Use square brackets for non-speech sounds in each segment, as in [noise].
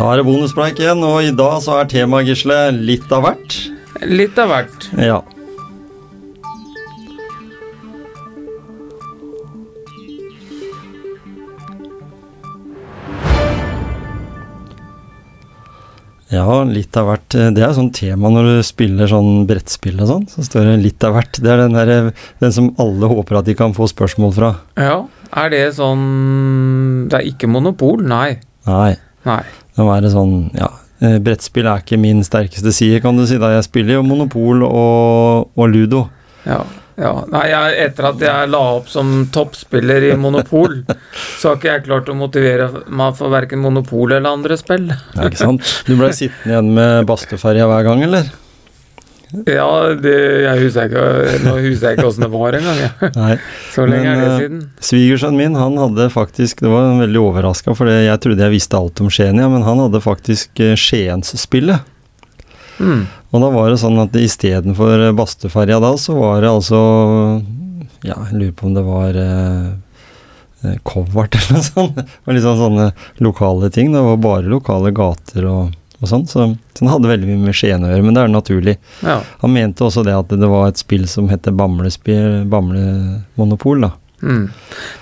Da er det bonuspreik igjen, og i dag så er temaet, Gisle, litt av hvert. Litt av hvert. Ja. Ja, litt av hvert. Det er sånn tema når du spiller sånn brettspill og sånn. Så står det litt av hvert. Det er den, der, den som alle håper at de kan få spørsmål fra. Ja, er det sånn Det er ikke monopol? Nei. Nei. Nei. Det være sånn, ja. eh, Brettspill er ikke min sterkeste side, kan du si. da Jeg spiller jo Monopol og, og Ludo. Ja. ja. Nei, jeg, etter at jeg la opp som toppspiller i Monopol, [laughs] så har ikke jeg klart å motivere meg for verken Monopol eller andre spill. Nei, ikke sant? Du ble sittende igjen med bastuferja hver gang, eller? Ja, det, jeg husker ikke Nå husker jeg ikke åssen det var engang. jeg. [laughs] [laughs] Så lenge Men, er det eh, siden. Svigersønnen min han hadde faktisk Det var veldig overraska, for jeg trodde jeg visste alt om Skien, ja, men han hadde faktisk eh, Skiensspillet. Mm. Og da var det sånn at istedenfor Bastøferja da, så var det altså Ja, jeg lurer på om det var eh, eh, Covart eller noe sånt. [laughs] Det var sånn sånne lokale ting. Det var bare lokale gater og, og sånn. Så, så den hadde veldig mye med Skien å gjøre, men det er naturlig. Ja. Han mente også det at det var et spill som heter Bamlemonopol, da. Mm.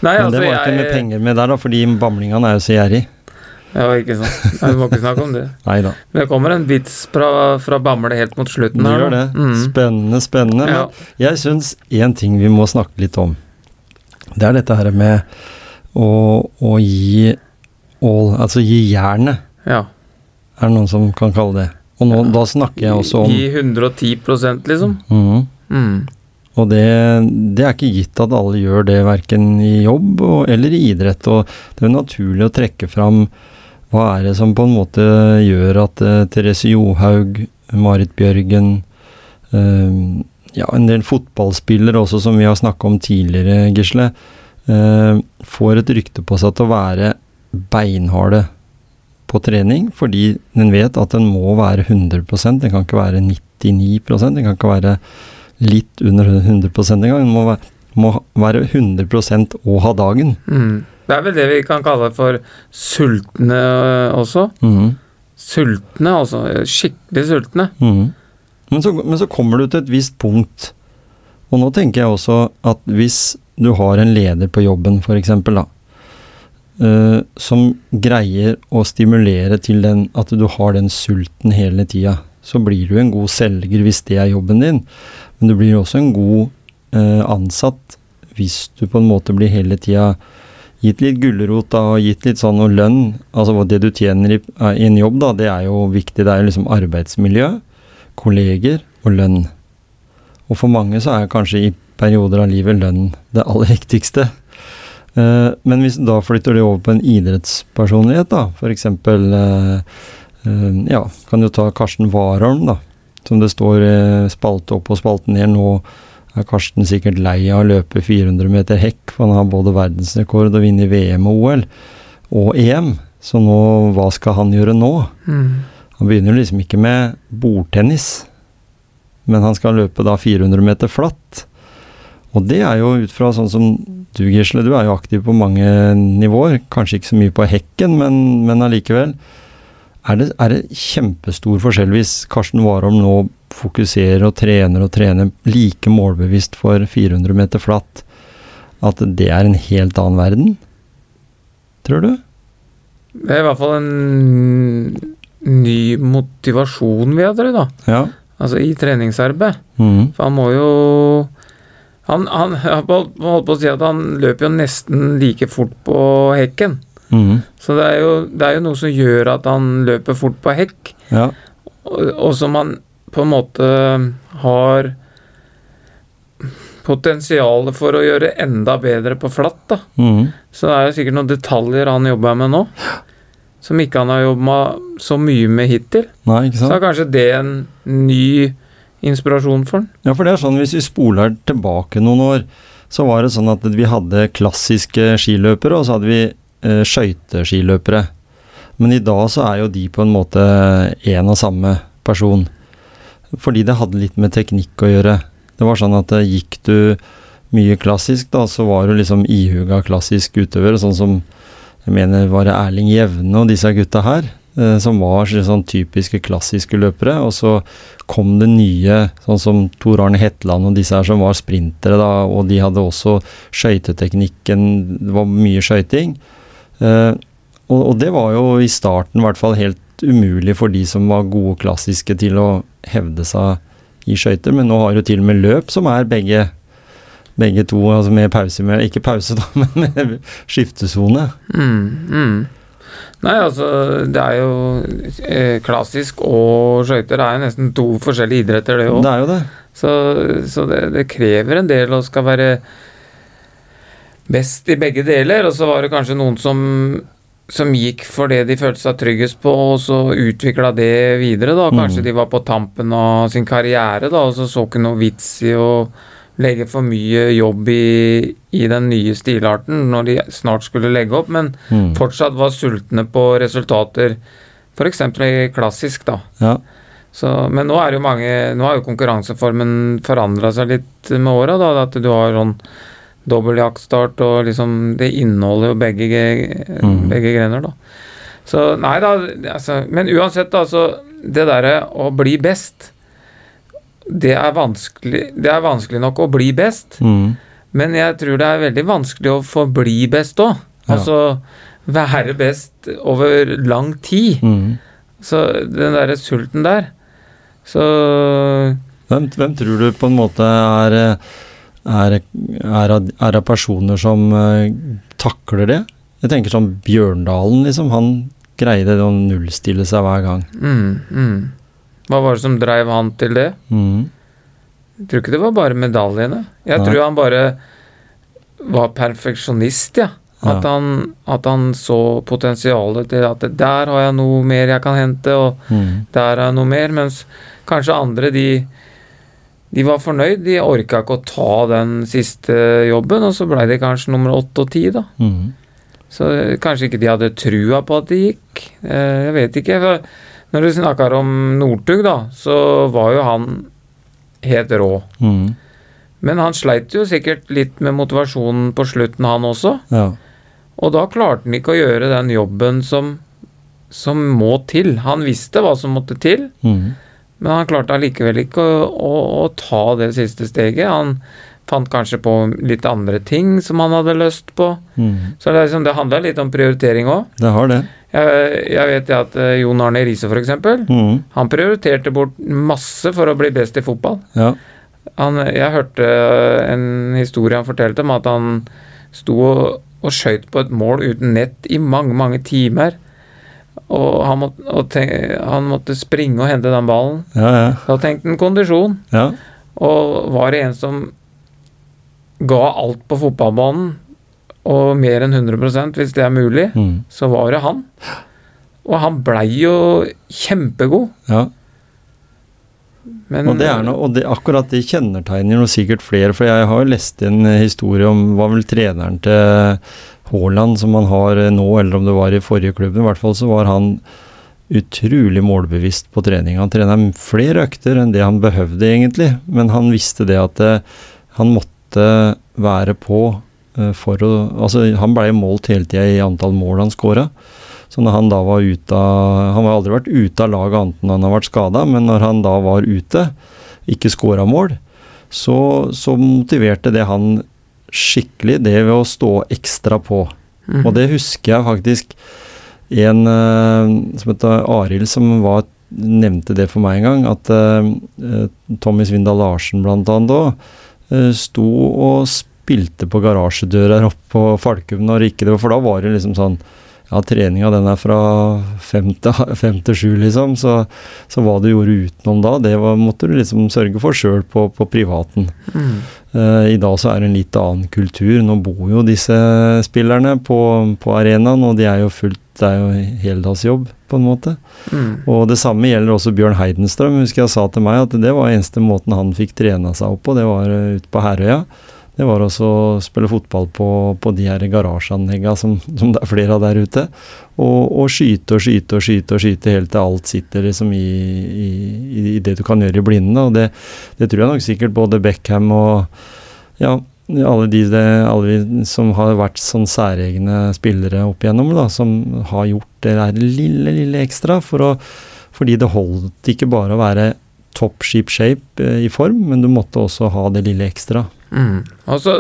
Nei, Men altså, det var ikke jeg med penger med der, da, fordi bamlingene er jo så gjerrig. Ja, ikke sant. Nei, vi må ikke snakke om det. [laughs] Nei da. Men det kommer en vits fra, fra Bamble helt mot slutten her. gjør det. Mm. Spennende, spennende. Ja. Men jeg syns én ting vi må snakke litt om. Det er dette her med å, å gi all Altså gi jernet, ja. Er det noen som kan kalle det. Og nå, da snakker jeg også om Gi 110% liksom. Mm. Mm. Og det, det er ikke gitt at alle gjør det verken i jobb og, eller i idrett. Og det er jo naturlig å trekke fram hva er det som på en måte gjør at uh, Therese Johaug, Marit Bjørgen, uh, ja, en del fotballspillere også som vi har snakka om tidligere, Gisle, uh, får et rykte på seg til å være beinharde på trening, fordi den vet at den må være 100% den kan ikke være 99% den kan ikke være litt under 100 engang. Den må være, må være 100% og ha dagen. Mm. Det er vel det vi kan kalle for sultne øh, også. Mm. Sultne, altså. Skikkelig sultne. Mm. Men, så, men så kommer du til et visst punkt, og nå tenker jeg også at hvis du har en leder på jobben, f.eks., da, eh, som greier å stimulere til den, at du har den sulten hele tida, så blir du en god selger hvis det er jobben din. Men du blir også en god uh, ansatt hvis du på en måte blir hele tida gitt litt gulrot og gitt litt sånn og lønn. Altså det du tjener i, i en jobb, da, det er jo viktig. Det er jo liksom arbeidsmiljø, kolleger og lønn. Og for mange så er kanskje i perioder av livet lønn det aller [laughs] viktigste. Eh, men hvis da flytter det over på en idrettspersonlighet, da, f.eks. Uh, eh, ja, kan du ta Karsten Warholm, da. Som det står eh, spalte opp og spalte ned. Nå er Karsten sikkert lei av å løpe 400 meter hekk, for han har både verdensrekord og vinner VM og OL og EM. Så nå, hva skal han gjøre nå? Mm. Han begynner liksom ikke med bordtennis, men han skal løpe da 400 meter flatt. Og det er jo ut fra sånn som du, Gisle, du er jo aktiv på mange nivåer. Kanskje ikke så mye på hekken, men, men allikevel. Er det, er det kjempestor forskjell hvis Karsten Warholm nå fokuserer og trener og trener like målbevisst for 400 meter flatt, at det er en helt annen verden? Tror du? Det er i hvert fall en ny motivasjon, vil jeg tro, da. Ja. Altså i treningsarbeid. Mm. For han må jo Han, han holdt på å si at han løper jo nesten like fort på hekken. Mm. Så det er, jo, det er jo noe som gjør at han løper fort på hekk, Ja. og, og som han på en måte har potensial for å gjøre enda bedre på flatt, da. Mm. Så det er jo sikkert noen detaljer han jobber med nå, som ikke han har jobba så mye med hittil. Nei, Så er kanskje det en ny inspirasjon for den. Ja, for det er sånn hvis vi spoler tilbake noen år, så var det sånn at vi hadde klassiske skiløpere, og så hadde vi eh, skøyteskiløpere. Men i dag så er jo de på en måte én og samme person. Fordi det hadde litt med teknikk å gjøre. Det var sånn at eh, gikk du mye klassisk, da, så var du liksom ihuga klassisk utøver, sånn som jeg mener var det Erling Jevne og disse gutta her. Eh, som var sånn typiske klassiske løpere. Og så kom det nye, sånn som Tor Arne Hetland og disse her som var sprintere, da, og de hadde også skøyteteknikken, det var mye skøyting. Eh, og, og, det var jo i starten i hvert fall helt umulig for de som var gode klassiske til å hevde seg i skøyter, men nå har jo til og med løp som er begge begge to, altså med pause med Ikke pause, da, [laughs] men med skiftesone. Mm, mm. Nei, altså det er jo eh, Klassisk og skøyter er jo nesten to forskjellige idretter, det òg. Det er jo det. Så, så det, det, krever en del å skal være best i begge deler. Og så var det kanskje noen som, som gikk for det de følte seg tryggest på, og så utvikla det videre, da. Kanskje mm. de var på tampen av sin karriere, da, og så så ikke noe vits i å legge for mye jobb i, i, den nye stilarten når de snart skulle legge opp, men mm. fortsatt var sultne på resultater, f.eks. i klassisk, da. Ja. Så, men nå er jo mange Nå har jo konkurranseformen forandra seg litt med åra, da. At du har sånn dobbeltjaktstart, og liksom Det inneholder jo begge, mm. begge grener, da. Så nei da, altså Men uansett, da, så det derre å bli best det er, det er vanskelig, nok å bli best, mm. men jeg tror det er veldig vanskelig å forbli best òg. Ja. Altså være best over lang tid. Mm. Så den derre sulten der Så hvem, hvem, tror du på en måte er er, er, er av personer som uh, takler det? Jeg tenker sånn Bjørndalen, liksom. Han greide å nullstille seg hver gang. Mm, mm. Hva var det som dreiv han til det? Mm. Jeg tror ikke det var bare medaljene. Jeg Nei. tror han bare var perfeksjonist, ja. At, ja. Han, at, han, så potensialet til at der har jeg noe mer jeg kan hente, og mm. der har jeg noe mer. Mens kanskje andre, de, de var fornøyd. De orka ikke å ta den siste jobben, og så ble de kanskje nummer åtte og ti, da. Mm. Så kanskje ikke de hadde trua på at det gikk. Eh, jeg vet ikke. for når du snakker om Northug, da, så var jo han helt rå. Mm. Men han sleit jo sikkert litt med motivasjonen på slutten, han også. Ja. Og da klarte han ikke å gjøre den jobben som, som må til. Han visste hva som måtte til, mm. men han klarte allikevel ikke å, å, å, ta det siste steget. Han fant kanskje på litt andre ting som han hadde lyst på. Mm. Så det, liksom, det handla litt om prioritering òg. Det har det. Jeg, jeg vet at uh, Jon Arne Riise f.eks. Mm. Han prioriterte bort masse for å bli best i fotball. Ja. Han, jeg hørte uh, en historie han fortalte om at han sto og, og skøyt på et mål uten nett i mange, mange timer. Og han måtte, og tenk, han måtte springe og hente den ballen. Ja, ja. Da tenkte han kondisjon. Ja. Og var det en som ga alt på fotballbanen, og mer enn 100% hvis det er mulig, mm. så var det han. Og han blei jo kjempegod. Ja. Men, og, det noe, og det, akkurat det kjennetegner noe sikkert flere, for jeg har jo lest en historie om var vel treneren til Haaland som han har nå, eller om det var i forrige klubben. I hvert fall så var han utrolig målbevisst på trening. Han trena flere økter enn det han behøvde, egentlig, men han visste det at det, eh, han måtte være på Eh, for å Altså, han blei målt hele tida i antall mål han skåra. Så når han da var ute av Han har aldri vært ute av laget annet enn han har vært skada, men når han da var ute, ikke skåra mål, så, så, motiverte det han skikkelig, det ved å stå ekstra på. Mm. Og det husker jeg faktisk en uh, som heter Arild, som var, nevnte det for meg en gang, at uh, Tommy Svindal Larsen blant annet da, uh, sto og spilte spilte på garasjedører oppe på Falkum når ikke det var For da var det liksom sånn ja, treninga den er fra fem [laughs] til, sju, liksom. Så, så, hva du gjorde utenom da, det var, måtte du liksom sørge for sjøl på, på, privaten. Mm. Uh, I dag så er det en litt annen kultur. Nå bor jo disse spillerne på, på arenaen, og de er jo fullt Det er jo heldagsjobb, på en måte. Mm. Og det samme gjelder også Bjørn Heidenstrøm. Husker jeg sa til meg at det var eneste måten han fikk trena seg opp på, det var uh, ute på Herøya det var også å spille fotball på, på de her garasjeanleggene som, som, det er flere av der ute. Og, og, skyte og skyte og skyte og skyte helt til alt sitter liksom i, i, i det du kan gjøre i blinde. Og det, det, tror jeg nok sikkert både Beckham og ja, alle de, det, alle de som har vært sånn særegne spillere opp igjennom, da, som har gjort det der lille, lille ekstra for å Fordi det holdt ikke bare å være top ship shape eh, i form, men du måtte også ha det lille ekstra. Mm. Og, så,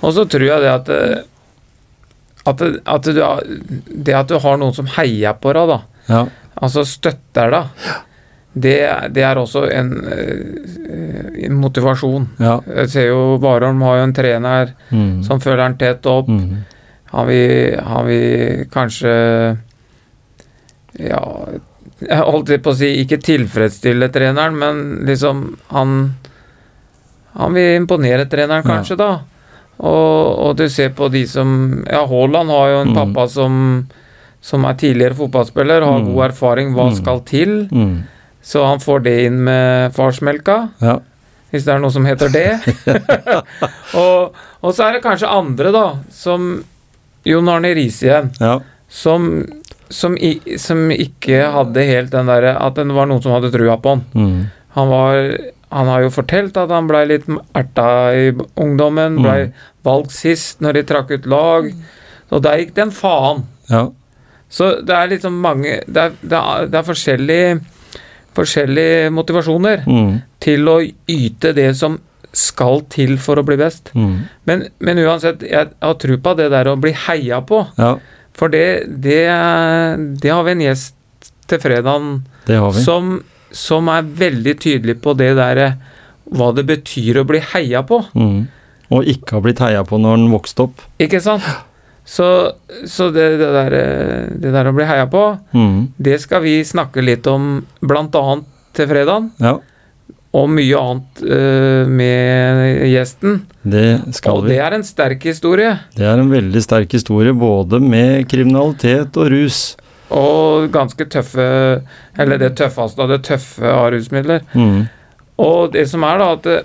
og så tror jeg det at at, at du, det at du har noen som heier på deg, da, Ja. altså støtter deg, det, det er også en, eh, en motivasjon. ja. Jeg ser jo Warholm har jo en trener Mm. som følger han tett opp. Mm. Han vil, han vil kanskje Ja, jeg holdt på å si ikke tilfredsstille treneren, men liksom han Han vil imponere treneren, Ja. kanskje, da. Og, og du ser på de som Ja, Haaland har jo en Mm. pappa som som er tidligere fotballspiller, har Mm. god erfaring, hva Mm. skal til? Mm. Så han får det inn med farsmelka, Ja. hvis det er noe som heter det. [laughs] og, og så er det kanskje andre, da, som Jon Arne Riise igjen, ja. som, som, i, som ikke hadde helt den derre At det var noen som hadde trua på han. Mm. Han var han har jo fortalt at han blei litt erta i ungdommen, blei Mm. valgt sist når de trakk ut lag. Og der gikk det en faen. ja. Så det er liksom mange Det er, det er, det er forskjellige, forskjellige motivasjoner Mm. til å yte det som skal til for å bli best. Mm. Men, men uansett, jeg har tro på det der å bli heia på. ja. For det, det, det har vi en gjest til fredagen Det har vi. som, som er veldig tydelig på det derre hva det betyr å bli heia på. Mm. Og ikke har blitt heia på når han vokste opp. Ikke sant? Så, så det, det, der, det der å bli heia på, Mm. det skal vi snakke litt om bl.a. til fredagen. Ja, Og mye annet uh, med gjesten. det skal Og vi. det er en sterk historie. Det er en veldig sterk historie, både med kriminalitet og rus. Og ganske tøffe Eller det tøffeste av det tøffe av rusmidler. Mm. Og det som er, da, at eh,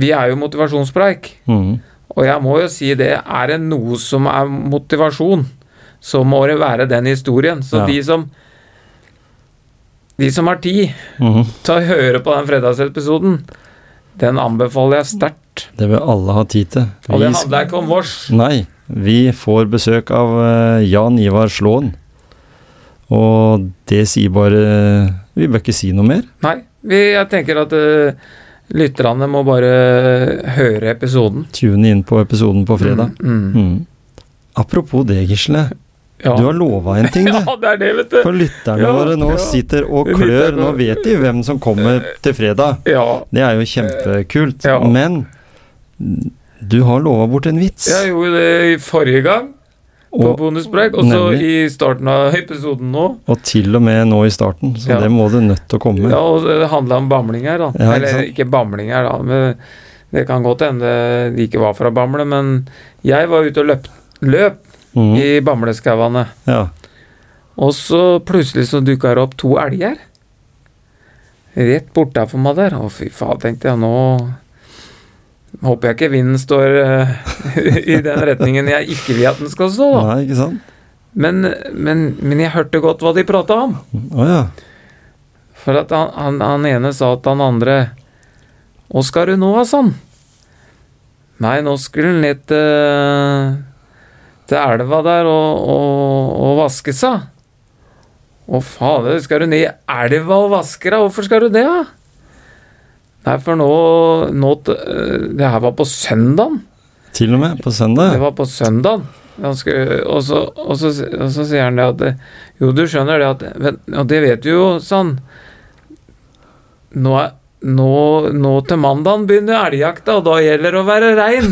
vi er jo motivasjonspreik. Mm. Og jeg må jo si det, er det noe som er motivasjon, så må det være den historien. Så Ja. de som De som har tid Mm. til å høre på den fredagsepisoden, den anbefaler jeg sterkt. Det vil alle ha tid til. Og det handler ikke om vårs. Nei, vi får besøk av eh, Jan Ivar Slåen. Og det sier bare Vi bør ikke si noe mer. Nei, vi, jeg tenker at uh, lytterne må bare høre episoden. Tune inn på episoden på fredag. Mm, mm. Mm. Apropos det, Gisle. Ja. Du har lova en ting, [laughs] du. ja, det er det, vet du. For lytterne Ja, våre nå ja. sitter og klør. Nå vet de hvem som kommer til fredag. Ja, Det er jo kjempekult. Ja. Men du har lova bort en vits. jeg gjorde det i forrige gang, på bonuspreik, og så Nemlig. i starten av episoden nå. og til og med nå i starten, så Ja. det må du nødt til å komme. Ja, og det handla om bamlinger, da. Ja, Eller ikke ikke bamlinger, da. Men det kan godt hende de ikke var fra Bamble, men jeg var ute og løp, løp mm. i Bamleskauene. Ja. Og så plutselig så dukka det opp to elger. Rett bortafor meg der. Å, fy faen, tenkte jeg. Nå håper jeg ikke vinden står uh, [laughs] i den retningen jeg ikke vil at den skal stå. Nei, ikke sant? Men, men, men jeg hørte godt hva de prata om. Oh, ja. For at han, han, han ene sa til han andre Hva skal du nå, sånn? Nei, nå skulle han ned til, til elva der og, og, og vaske seg. Å fader, skal du ned i elva og vaske deg? Hvorfor skal du det, da? Nei, for nå, nå øh, Det her var på søndagen. Til og med på søndag. Det var på søndagen. Ganske, og, så, og, så, og så sier han det at Jo, du skjønner det at Og det vet du jo, sånn. Nå, er- nå, nå til mandagen begynner elgjakta, og da gjelder det å være rein.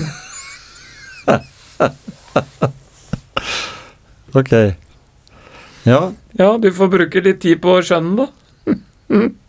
[laughs] Ok. Ja, Ja, du får bruke litt tid på å skjønne det. [laughs]